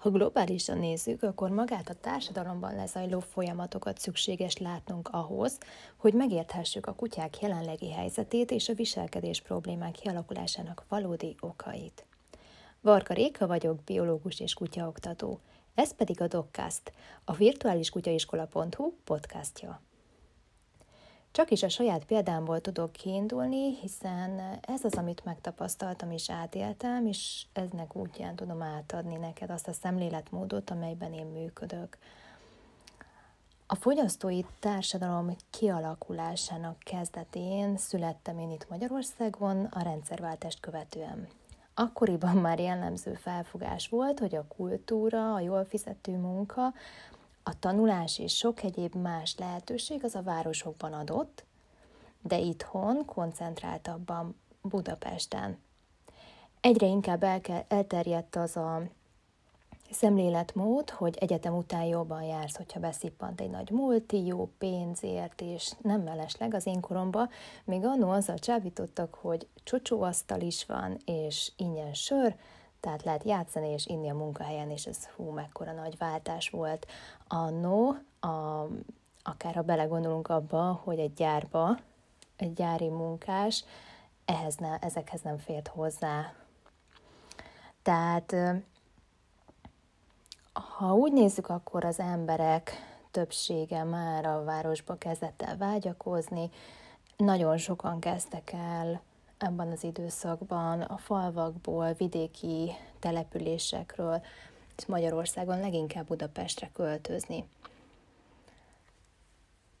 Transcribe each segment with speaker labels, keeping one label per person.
Speaker 1: Ha globálisan nézzük, akkor magát a társadalomban lezajló folyamatokat szükséges látnunk ahhoz, hogy megérthessük a kutyák jelenlegi helyzetét és a viselkedés problémák kialakulásának valódi okait. Varka Réka vagyok, biológus és kutyaoktató. Ez pedig a Dogcast, a virtuális kutyaiskola.hu podcastja. Csak is a saját példámból tudok kiindulni, hiszen ez az, amit megtapasztaltam és átéltem, és eznek útján tudom átadni neked azt a szemléletmódot, amelyben én működök. A fogyasztói társadalom kialakulásának kezdetén születtem én itt Magyarországon a rendszerváltást követően. Akkoriban már jellemző felfogás volt, hogy a kultúra, a jól fizető munka a tanulás és sok egyéb más lehetőség az a városokban adott, de itthon koncentráltabban Budapesten. Egyre inkább elke, elterjedt az a szemléletmód, hogy egyetem után jobban jársz, hogyha beszippant egy nagy multi, jó pénzért, és nem mellesleg az én koromban még annó azzal csábítottak, hogy csocsóasztal is van, és ingyen sör, tehát lehet játszani és inni a munkahelyen, és ez hú, mekkora nagy váltás volt. Annó, a, akár ha belegondolunk abba, hogy egy gyárba, egy gyári munkás, ehhez ne, ezekhez nem fért hozzá. Tehát ha úgy nézzük, akkor az emberek többsége már a városba kezdett el vágyakozni, nagyon sokan kezdtek el ebben az időszakban a falvakból, vidéki településekről, Magyarországon leginkább Budapestre költözni.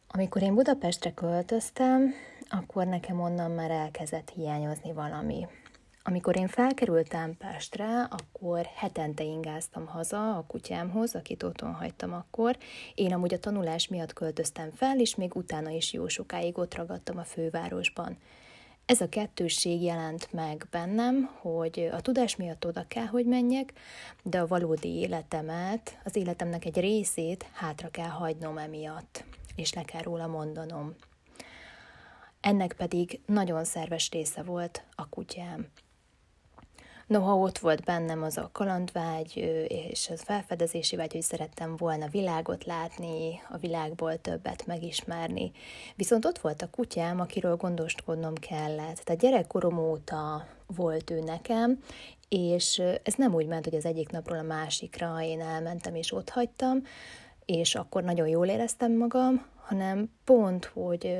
Speaker 1: Amikor én Budapestre költöztem, akkor nekem onnan már elkezdett hiányozni valami. Amikor én felkerültem Pestre, akkor hetente ingáztam haza a kutyámhoz, akit otthon hagytam akkor. Én amúgy a tanulás miatt költöztem fel, és még utána is jó sokáig ott ragadtam a fővárosban. Ez a kettősség jelent meg bennem, hogy a tudás miatt oda kell, hogy menjek, de a valódi életemet, az életemnek egy részét hátra kell hagynom emiatt, és le kell róla mondanom. Ennek pedig nagyon szerves része volt a kutyám. Noha ott volt bennem az a kalandvágy és az felfedezési vágy, hogy szerettem volna világot látni, a világból többet megismerni. Viszont ott volt a kutyám, akiről gondoskodnom kellett. Tehát gyerekkorom óta volt ő nekem, és ez nem úgy ment, hogy az egyik napról a másikra én elmentem és ott hagytam, és akkor nagyon jól éreztem magam, hanem pont, hogy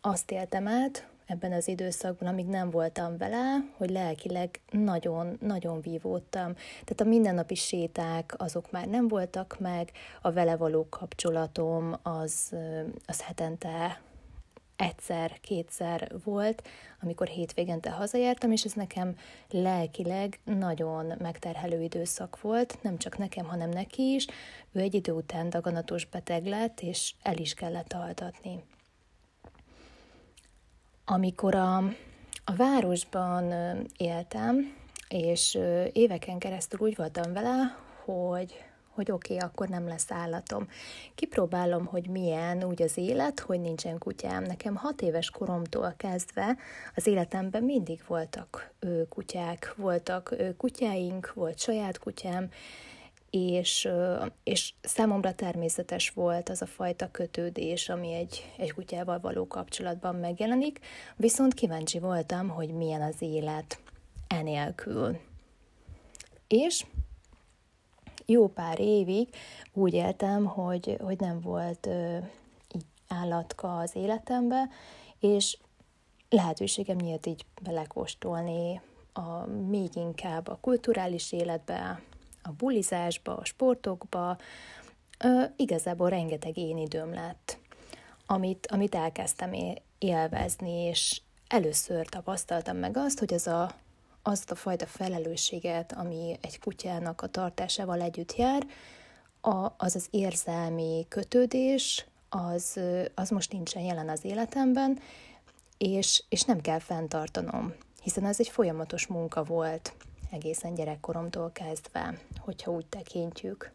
Speaker 1: azt éltem át, ebben az időszakban, amíg nem voltam vele, hogy lelkileg nagyon-nagyon vívódtam. Tehát a mindennapi séták, azok már nem voltak meg, a vele való kapcsolatom az, az hetente egyszer, kétszer volt, amikor hétvégente hazajártam, és ez nekem lelkileg nagyon megterhelő időszak volt, nem csak nekem, hanem neki is. Ő egy idő után daganatos beteg lett, és el is kellett altatni. Amikor a, a városban éltem, és éveken keresztül úgy voltam vele, hogy hogy oké, okay, akkor nem lesz állatom. Kipróbálom, hogy milyen úgy az élet, hogy nincsen kutyám. Nekem hat éves koromtól kezdve az életemben mindig voltak kutyák, voltak kutyáink, volt saját kutyám, és, és számomra természetes volt az a fajta kötődés, ami egy, egy kutyával való kapcsolatban megjelenik, viszont kíváncsi voltam, hogy milyen az élet enélkül. És jó pár évig úgy éltem, hogy, hogy nem volt ö, állatka az életembe, és lehetőségem nyílt így belekóstolni a, még inkább a kulturális életbe, a bulizásba, a sportokba, ö, igazából rengeteg én időm lett, amit, amit elkezdtem élvezni, és először tapasztaltam meg azt, hogy az a, azt a fajta felelősséget, ami egy kutyának a tartásával együtt jár, a, az az érzelmi kötődés, az, az most nincsen jelen az életemben, és, és nem kell fenntartanom, hiszen ez egy folyamatos munka volt egészen gyerekkoromtól kezdve, hogyha úgy tekintjük.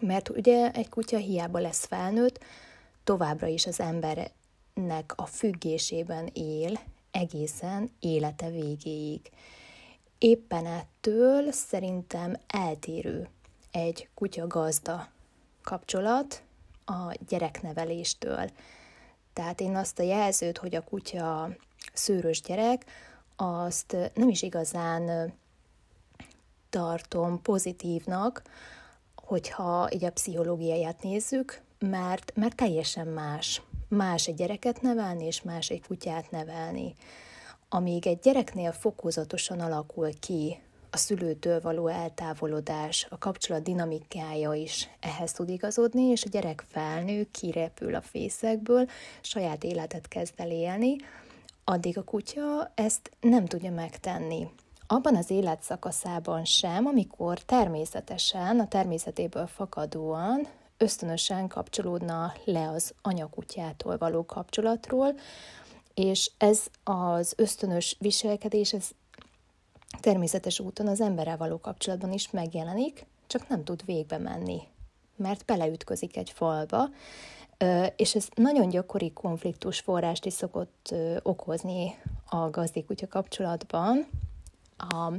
Speaker 1: Mert ugye egy kutya hiába lesz felnőtt, továbbra is az embernek a függésében él egészen élete végéig. Éppen ettől szerintem eltérő egy kutya-gazda kapcsolat a gyerekneveléstől. Tehát én azt a jelzőt, hogy a kutya szőrös gyerek, azt nem is igazán tartom pozitívnak, hogyha így a pszichológiáját nézzük, mert, mert teljesen más. Más egy gyereket nevelni, és más egy kutyát nevelni. Amíg egy gyereknél fokozatosan alakul ki a szülőtől való eltávolodás, a kapcsolat dinamikája is ehhez tud igazodni, és a gyerek felnő, kirepül a fészekből, saját életet kezd el élni, addig a kutya ezt nem tudja megtenni. Abban az életszakaszában sem, amikor természetesen, a természetéből fakadóan ösztönösen kapcsolódna le az anyakutyától való kapcsolatról, és ez az ösztönös viselkedés, ez természetes úton az emberrel való kapcsolatban is megjelenik, csak nem tud végbe menni, mert beleütközik egy falba, és ez nagyon gyakori konfliktus forrást is szokott okozni a gazdikutya kapcsolatban, a,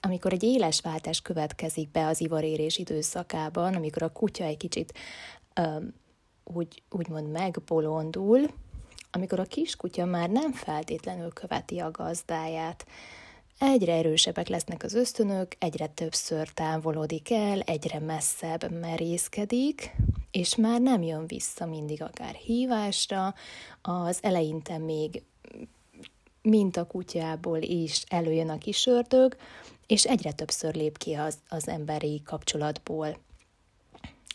Speaker 1: amikor egy éles váltás következik be az ivarérés időszakában, amikor a kutya egy kicsit úgy, úgymond megbolondul, amikor a kiskutya már nem feltétlenül követi a gazdáját, Egyre erősebbek lesznek az ösztönök, egyre többször távolodik el, egyre messzebb merészkedik, és már nem jön vissza mindig akár hívásra, az eleinte még mint a kutyából is előjön a kis ördög, és egyre többször lép ki az, az emberi kapcsolatból.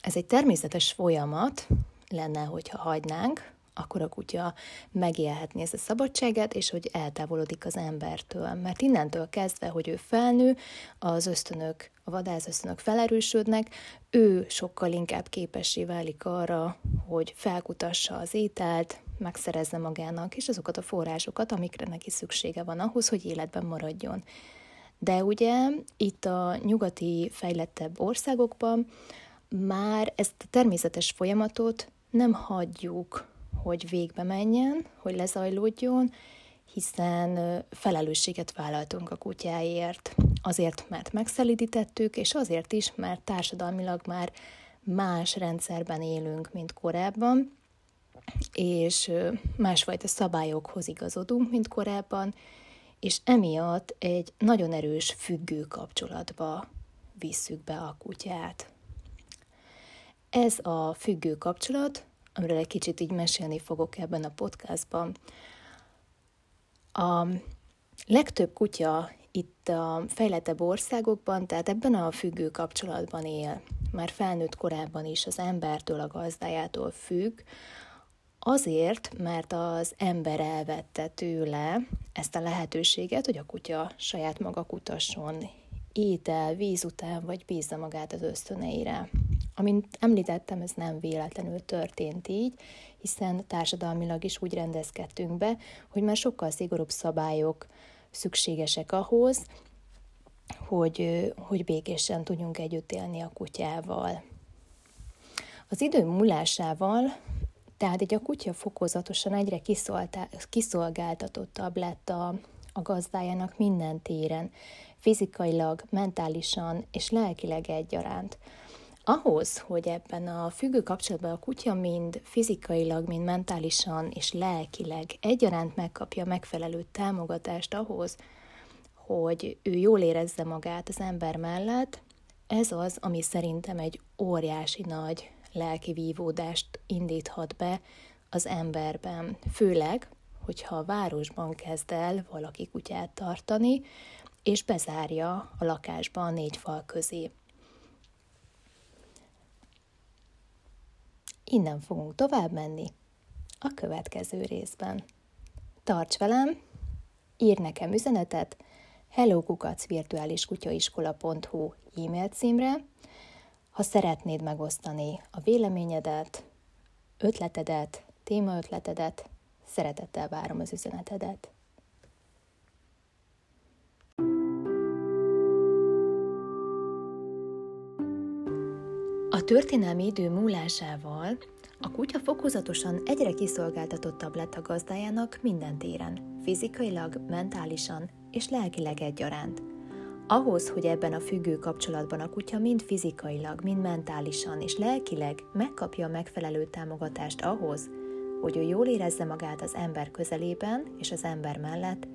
Speaker 1: Ez egy természetes folyamat lenne, hogyha hagynánk, akkor a kutya megélhetni ezt a szabadságát, és hogy eltávolodik az embertől. Mert innentől kezdve, hogy ő felnő, az ösztönök, a vadászösztönök felerősödnek, ő sokkal inkább képessé válik arra, hogy felkutassa az ételt, megszerezze magának, és azokat a forrásokat, amikre neki szüksége van ahhoz, hogy életben maradjon. De ugye itt a nyugati fejlettebb országokban már ezt a természetes folyamatot nem hagyjuk hogy végbe menjen, hogy lezajlódjon, hiszen felelősséget vállaltunk a kutyáért. Azért, mert megszelidítettük, és azért is, mert társadalmilag már más rendszerben élünk, mint korábban, és másfajta szabályokhoz igazodunk, mint korábban, és emiatt egy nagyon erős függő kapcsolatba visszük be a kutyát. Ez a függő kapcsolat amiről egy kicsit így mesélni fogok ebben a podcastban. A legtöbb kutya itt a fejlettebb országokban, tehát ebben a függő kapcsolatban él. Már felnőtt korában is az embertől, a gazdájától függ, Azért, mert az ember elvette tőle ezt a lehetőséget, hogy a kutya saját maga kutasson étel, víz után, vagy bízza magát az ösztöneire. Amint említettem, ez nem véletlenül történt így, hiszen társadalmilag is úgy rendezkedtünk be, hogy már sokkal szigorúbb szabályok szükségesek ahhoz, hogy, hogy békésen tudjunk együtt élni a kutyával. Az idő múlásával, tehát egy a kutya fokozatosan egyre kiszolgáltatottabb lett a, a gazdájának minden téren, fizikailag, mentálisan és lelkileg egyaránt. Ahhoz, hogy ebben a függő kapcsolatban a kutya mind fizikailag, mind mentálisan és lelkileg egyaránt megkapja megfelelő támogatást ahhoz, hogy ő jól érezze magát az ember mellett, ez az, ami szerintem egy óriási nagy lelki vívódást indíthat be az emberben. Főleg, hogyha a városban kezd el valaki kutyát tartani, és bezárja a lakásba a négy fal közé. Innen fogunk tovább menni a következő részben. Tarts velem, ír nekem üzenetet hellokukacvirtuáliskutyaskola.hu e-mail címre, ha szeretnéd megosztani a véleményedet, ötletedet, témaötletedet, szeretettel várom az üzenetedet. Történelmi idő múlásával a kutya fokozatosan egyre kiszolgáltatottabb lett a gazdájának minden téren, fizikailag, mentálisan és lelkileg egyaránt. ahhoz, hogy ebben a függő kapcsolatban a kutya mind fizikailag, mind mentálisan és lelkileg megkapja a megfelelő támogatást ahhoz, hogy ő jól érezze magát az ember közelében és az ember mellett,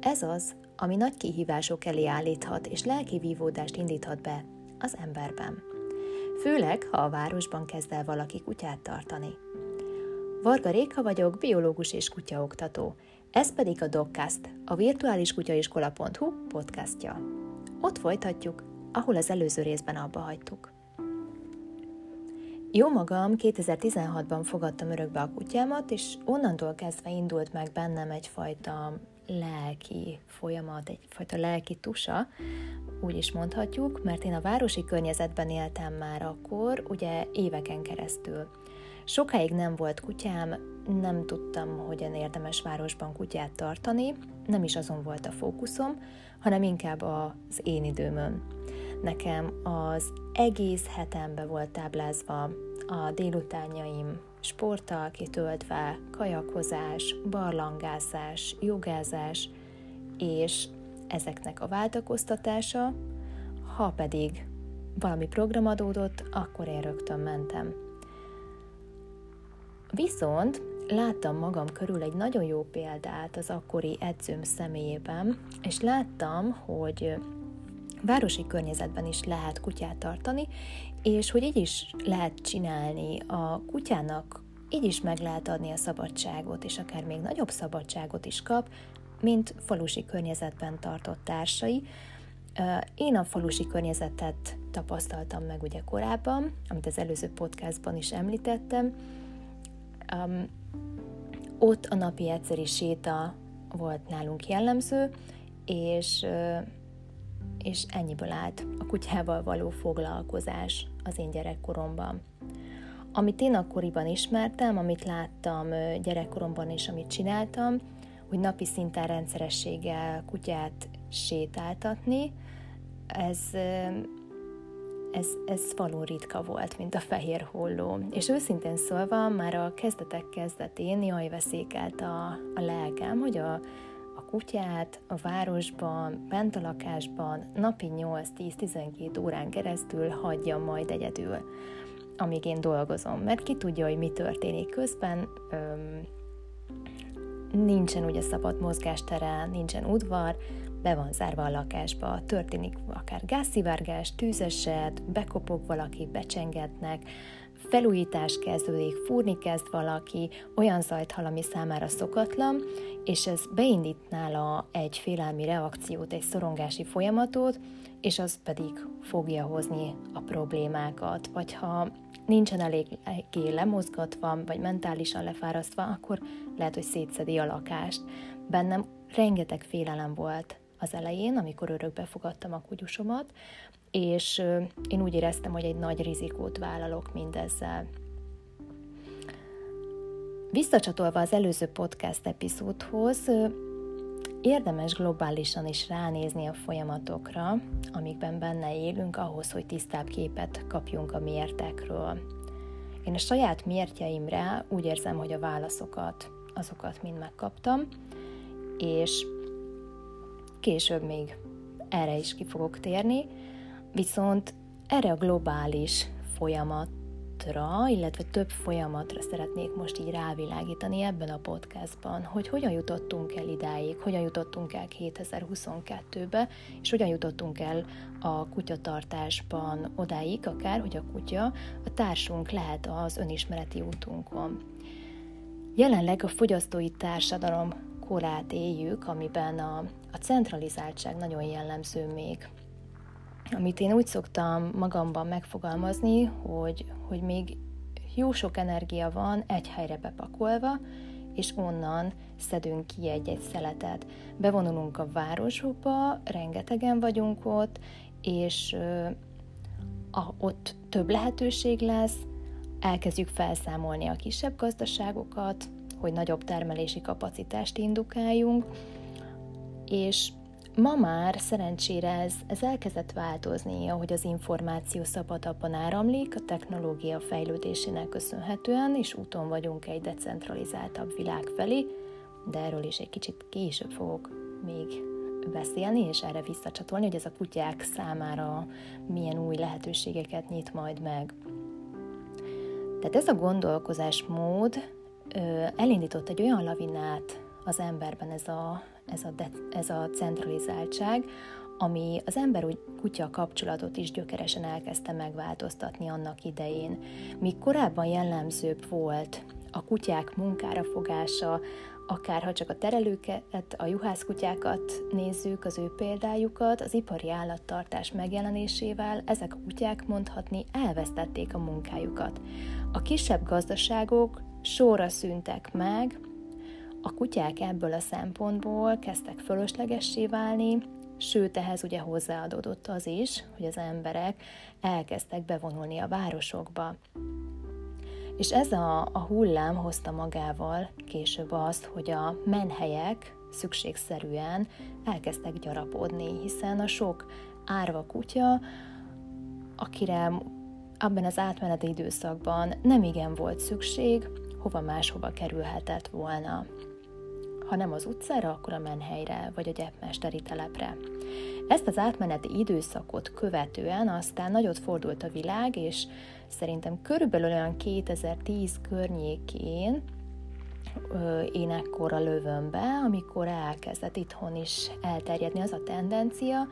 Speaker 1: ez az, ami nagy kihívások elé állíthat és lelki vívódást indíthat be az emberben. Főleg, ha a városban kezd el valaki kutyát tartani. Varga Réka vagyok, biológus és kutyaoktató. Ez pedig a Dogcast, a virtuális kutyaiskola.hu podcastja. Ott folytatjuk, ahol az előző részben abba hagytuk. Jó magam, 2016-ban fogadtam örökbe a kutyámat, és onnantól kezdve indult meg bennem egyfajta lelki folyamat, egyfajta lelki tusa, úgy is mondhatjuk, mert én a városi környezetben éltem már akkor, ugye éveken keresztül. Sokáig nem volt kutyám, nem tudtam, hogyan érdemes városban kutyát tartani, nem is azon volt a fókuszom, hanem inkább az én időmön. Nekem az egész hetembe volt táblázva a délutánjaim sporttal kitöltve, kajakozás, barlangászás, jogázás, és ezeknek a váltakoztatása, ha pedig valami program adódott, akkor én rögtön mentem. Viszont láttam magam körül egy nagyon jó példát az akkori edzőm személyében, és láttam, hogy városi környezetben is lehet kutyát tartani, és hogy így is lehet csinálni a kutyának, így is meg lehet adni a szabadságot, és akár még nagyobb szabadságot is kap, mint falusi környezetben tartott társai. Én a falusi környezetet tapasztaltam meg ugye korábban, amit az előző podcastban is említettem. Um, ott a napi egyszeri séta volt nálunk jellemző, és, és ennyiből állt a kutyával való foglalkozás az én gyerekkoromban. Amit én akkoriban ismertem, amit láttam gyerekkoromban és amit csináltam, hogy napi szinten rendszerességgel kutyát sétáltatni, ez, ez, ez való ritka volt, mint a fehér holló. És őszintén szólva, már a kezdetek kezdetén jaj veszékelt a, a lelkem, hogy a, a kutyát a városban, bent a lakásban napi 8-10-12 órán keresztül hagyja majd egyedül, amíg én dolgozom. Mert ki tudja, hogy mi történik közben, öm, nincsen ugye szabad mozgástere, nincsen udvar, be van zárva a lakásba, történik akár gázszivárgás, tűzeset, bekopog valaki, becsengetnek, felújítás kezdődik, fúrni kezd valaki, olyan zajt hall, ami számára szokatlan, és ez beindít nála egy félelmi reakciót, egy szorongási folyamatot, és az pedig fogja hozni a problémákat. Vagy ha nincsen eléggé lemozgatva, vagy mentálisan lefárasztva, akkor lehet, hogy szétszedi a lakást. Bennem rengeteg félelem volt az elején, amikor örökbe fogadtam a kutyusomat, és én úgy éreztem, hogy egy nagy rizikót vállalok mindezzel. Visszacsatolva az előző podcast epizódhoz, érdemes globálisan is ránézni a folyamatokra, amikben benne élünk, ahhoz, hogy tisztább képet kapjunk a mértekről. Én a saját mértjeimre úgy érzem, hogy a válaszokat, azokat mind megkaptam, és később még erre is ki fogok térni, viszont erre a globális folyamat folyamatra, illetve több folyamatra szeretnék most így rávilágítani ebben a podcastban, hogy hogyan jutottunk el idáig, hogyan jutottunk el 2022-be, és hogyan jutottunk el a kutyatartásban odáig, akár, hogy a kutya a társunk lehet az önismereti útunkon. Jelenleg a fogyasztói társadalom korát éljük, amiben a, a centralizáltság nagyon jellemző még amit én úgy szoktam magamban megfogalmazni, hogy, hogy még jó sok energia van egy helyre bepakolva, és onnan szedünk ki egy-egy szeletet. Bevonulunk a városokba, rengetegen vagyunk ott, és a, ott több lehetőség lesz, elkezdjük felszámolni a kisebb gazdaságokat, hogy nagyobb termelési kapacitást indukáljunk, és Ma már szerencsére ez, ez elkezdett változni, ahogy az információ szabadabban áramlik, a technológia fejlődésének köszönhetően, és úton vagyunk egy decentralizáltabb világ felé, de erről is egy kicsit később fogok még beszélni, és erre visszacsatolni, hogy ez a kutyák számára milyen új lehetőségeket nyit majd meg. Tehát ez a gondolkozásmód elindított egy olyan lavinát az emberben, ez a, ez a, de, ez a centralizáltság, ami az ember úgy kutya kapcsolatot is gyökeresen elkezdte megváltoztatni annak idején. Míg korábban jellemzőbb volt a kutyák munkára fogása, akár ha csak a terelőket, a juhászkutyákat nézzük, az ő példájukat, az ipari állattartás megjelenésével ezek a kutyák mondhatni elvesztették a munkájukat. A kisebb gazdaságok sorra szűntek meg, a kutyák ebből a szempontból kezdtek fölöslegessé válni, sőt ehhez ugye hozzáadódott az is, hogy az emberek elkezdtek bevonulni a városokba. És ez a, a hullám hozta magával később azt, hogy a menhelyek szükségszerűen elkezdtek gyarapodni, hiszen a sok árva kutya, akire abban az átmeneti időszakban nem igen volt szükség, hova máshova kerülhetett volna. Ha nem az utcára, akkor a menhelyre, vagy a gyepmesteri telepre. Ezt az átmeneti időszakot követően aztán nagyot fordult a világ, és szerintem körülbelül olyan 2010 környékén én ekkora lövöm be, amikor elkezdett itthon is elterjedni az a tendencia,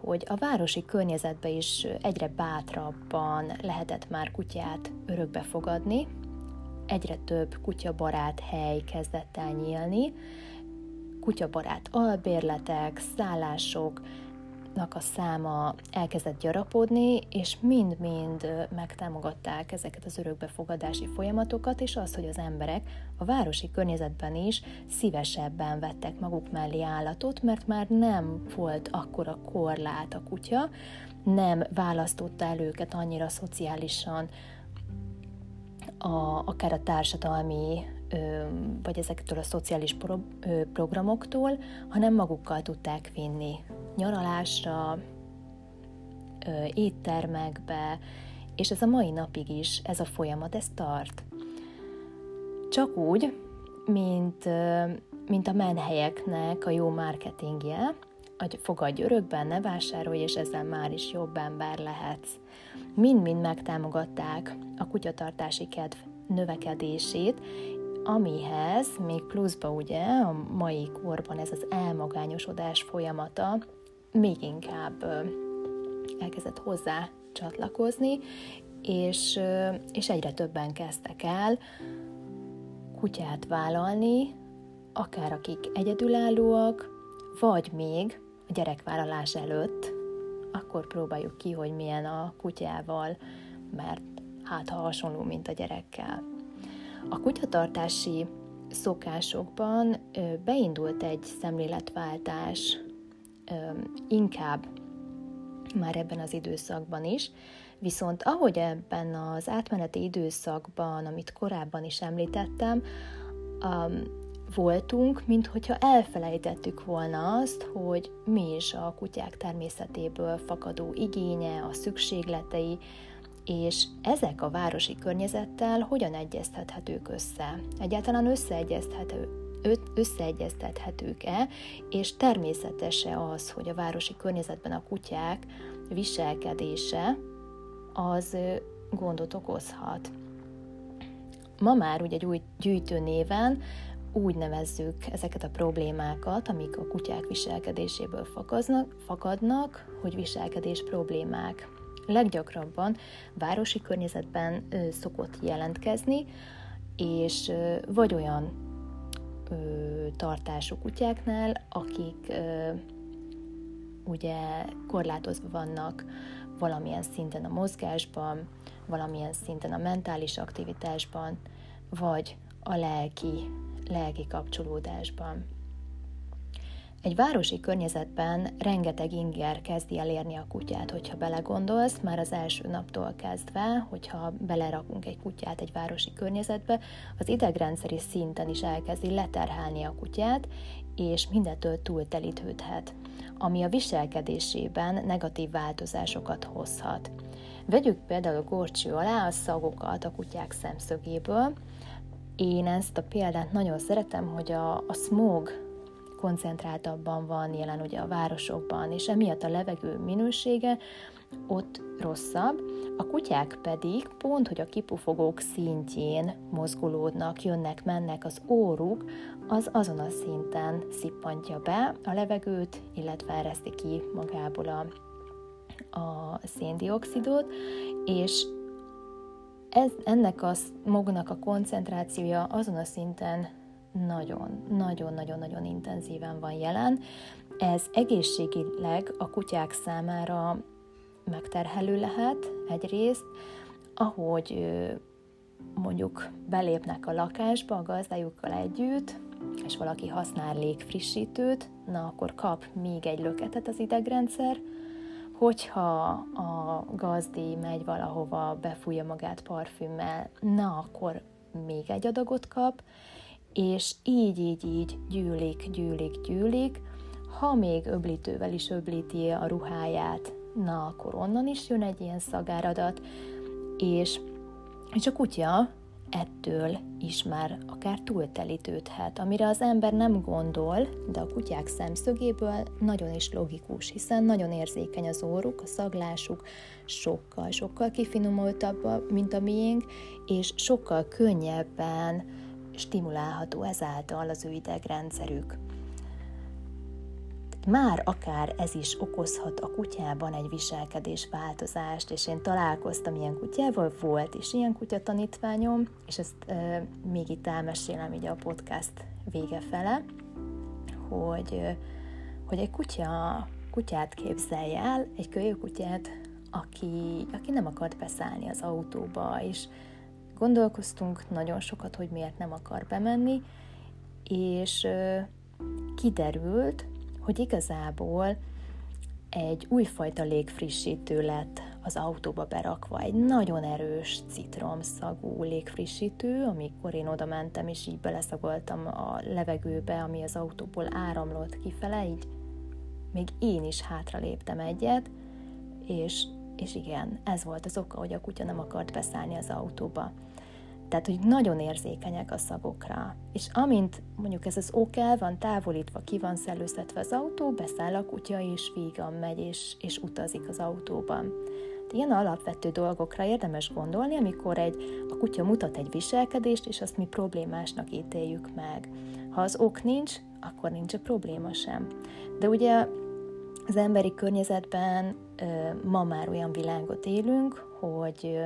Speaker 1: hogy a városi környezetbe is egyre bátrabban lehetett már kutyát örökbe fogadni, egyre több kutyabarát hely kezdett el nyílni, kutyabarát albérletek, szállások, a száma elkezdett gyarapodni, és mind-mind megtámogatták ezeket az örökbefogadási folyamatokat, és az, hogy az emberek a városi környezetben is szívesebben vettek maguk mellé állatot, mert már nem volt akkora korlát a kutya, nem választotta el őket annyira szociálisan, a, akár a társadalmi vagy ezektől a szociális pro, programoktól, hanem magukkal tudták vinni nyaralásra, éttermekbe, és ez a mai napig is, ez a folyamat, ez tart. Csak úgy, mint, mint a menhelyeknek a jó marketingje, hogy fogadj örökben, ne vásárolj, és ezzel már is jobb ember lehetsz. Mind-mind megtámogatták a kutyatartási kedv növekedését, amihez még pluszba ugye a mai korban ez az elmagányosodás folyamata még inkább elkezdett hozzá csatlakozni, és, és egyre többen kezdtek el kutyát vállalni, akár akik egyedülállóak, vagy még a gyerekvállalás előtt, akkor próbáljuk ki, hogy milyen a kutyával, mert hát ha hasonló, mint a gyerekkel. A kutyatartási szokásokban beindult egy szemléletváltás, inkább már ebben az időszakban is, viszont ahogy ebben az átmeneti időszakban, amit korábban is említettem, voltunk, mint hogyha elfelejtettük volna azt, hogy mi is a kutyák természetéből fakadó igénye, a szükségletei, és ezek a városi környezettel hogyan egyeztethetők össze? Egyáltalán összeegyeztethető, összeegyeztethetők-e, és természetes-e az, hogy a városi környezetben a kutyák viselkedése az gondot okozhat. Ma már ugye gyűjtő néven úgy nevezzük ezeket a problémákat, amik a kutyák viselkedéséből fakadnak, fakadnak hogy viselkedés problémák. Leggyakrabban városi környezetben ö, szokott jelentkezni, és ö, vagy olyan ö, tartású kutyáknál, akik ö, ugye korlátozva vannak valamilyen szinten a mozgásban, valamilyen szinten a mentális aktivitásban, vagy a lelki lelki kapcsolódásban. Egy városi környezetben rengeteg inger kezdi elérni a kutyát, hogyha belegondolsz, már az első naptól kezdve, hogyha belerakunk egy kutyát egy városi környezetbe, az idegrendszeri szinten is elkezdi leterhelni a kutyát, és mindentől túltelítődhet, ami a viselkedésében negatív változásokat hozhat. Vegyük például gorcső alá a szagokat a kutyák szemszögéből, én ezt a példát nagyon szeretem, hogy a, a smog koncentráltabban van jelen ugye a városokban, és emiatt a levegő minősége ott rosszabb, a kutyák pedig pont, hogy a kipufogók szintjén mozgolódnak, jönnek, mennek, az óruk az azon a szinten szippantja be a levegőt, illetve ereszti ki magából a, a széndiokszidot, és ez, ennek a magnak a koncentrációja azon a szinten nagyon, nagyon-nagyon-nagyon intenzíven van jelen. Ez egészségileg a kutyák számára megterhelő lehet egyrészt, ahogy mondjuk belépnek a lakásba a gazdájukkal együtt, és valaki használ légfrissítőt, na akkor kap még egy löketet az idegrendszer, hogyha a gazdi megy valahova, befújja magát parfümmel, na akkor még egy adagot kap, és így, így, így gyűlik, gyűlik, gyűlik, ha még öblítővel is öblíti a ruháját, na akkor onnan is jön egy ilyen szagáradat, és, és a kutya ettől is már akár túltelítődhet, amire az ember nem gondol, de a kutyák szemszögéből nagyon is logikus, hiszen nagyon érzékeny az óruk, a szaglásuk sokkal, sokkal kifinomultabb, mint a miénk, és sokkal könnyebben stimulálható ezáltal az ő idegrendszerük már akár ez is okozhat a kutyában egy viselkedés változást, és én találkoztam ilyen kutyával, volt is ilyen kutyatanítványom, és ezt e, még itt elmesélem így a podcast vége fele, hogy, hogy egy kutya, kutyát képzelj el, egy kölyökutyát, aki, aki nem akart beszállni az autóba, és gondolkoztunk nagyon sokat, hogy miért nem akar bemenni, és kiderült, hogy igazából egy újfajta légfrissítő lett az autóba berakva, egy nagyon erős citromszagú légfrissítő, amikor én oda mentem, és így beleszagoltam a levegőbe, ami az autóból áramlott kifele, így még én is hátra léptem egyet, és, és igen, ez volt az oka, hogy a kutya nem akart beszállni az autóba. Tehát, hogy nagyon érzékenyek a szagokra. És amint mondjuk ez az ok el van távolítva, ki van szellőztetve az autó, beszáll a kutya, és vígan megy, és, és utazik az autóban. De ilyen alapvető dolgokra érdemes gondolni, amikor egy, a kutya mutat egy viselkedést, és azt mi problémásnak ítéljük meg. Ha az ok nincs, akkor nincs a probléma sem. De ugye az emberi környezetben ma már olyan világot élünk, hogy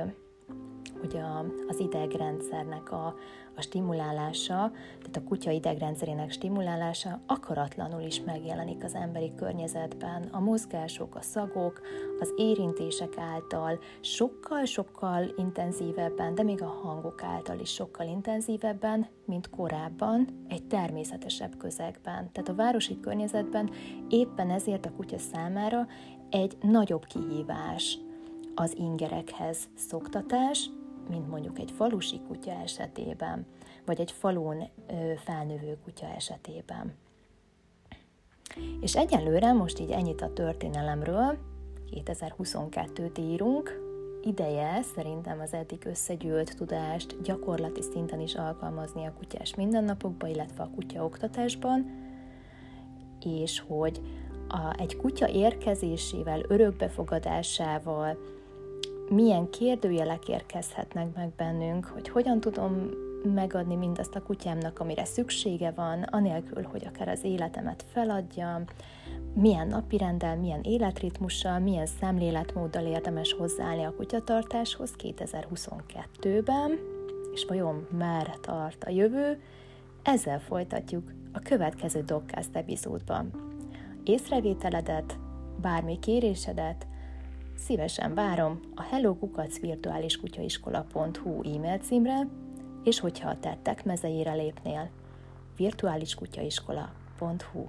Speaker 1: hogy a, az idegrendszernek a, a stimulálása, tehát a kutya idegrendszerének stimulálása akaratlanul is megjelenik az emberi környezetben. A mozgások, a szagok, az érintések által sokkal-sokkal intenzívebben, de még a hangok által is sokkal intenzívebben, mint korábban egy természetesebb közegben. Tehát a városi környezetben éppen ezért a kutya számára egy nagyobb kihívás az ingerekhez szoktatás, mint mondjuk egy falusi kutya esetében, vagy egy falun felnövő kutya esetében. És egyelőre most így ennyit a történelemről, 2022-t írunk, ideje szerintem az eddig összegyűlt tudást gyakorlati szinten is alkalmazni a kutyás mindennapokban, illetve a kutya oktatásban, és hogy a, egy kutya érkezésével, örökbefogadásával, milyen kérdőjelek érkezhetnek meg bennünk, hogy hogyan tudom megadni mindazt a kutyámnak, amire szüksége van, anélkül, hogy akár az életemet feladjam, milyen napirendel, milyen életritmussal, milyen szemléletmóddal érdemes hozzáállni a kutyatartáshoz 2022-ben, és vajon merre tart a jövő, ezzel folytatjuk a következő Dogcast epizódban. Észrevételedet, bármi kérésedet, Szívesen várom a hellokukacvirtuáliskutyaIskola.hu e-mail címre, és hogyha a tettek mezeire lépnél, virtuáliskutyaIskola.hu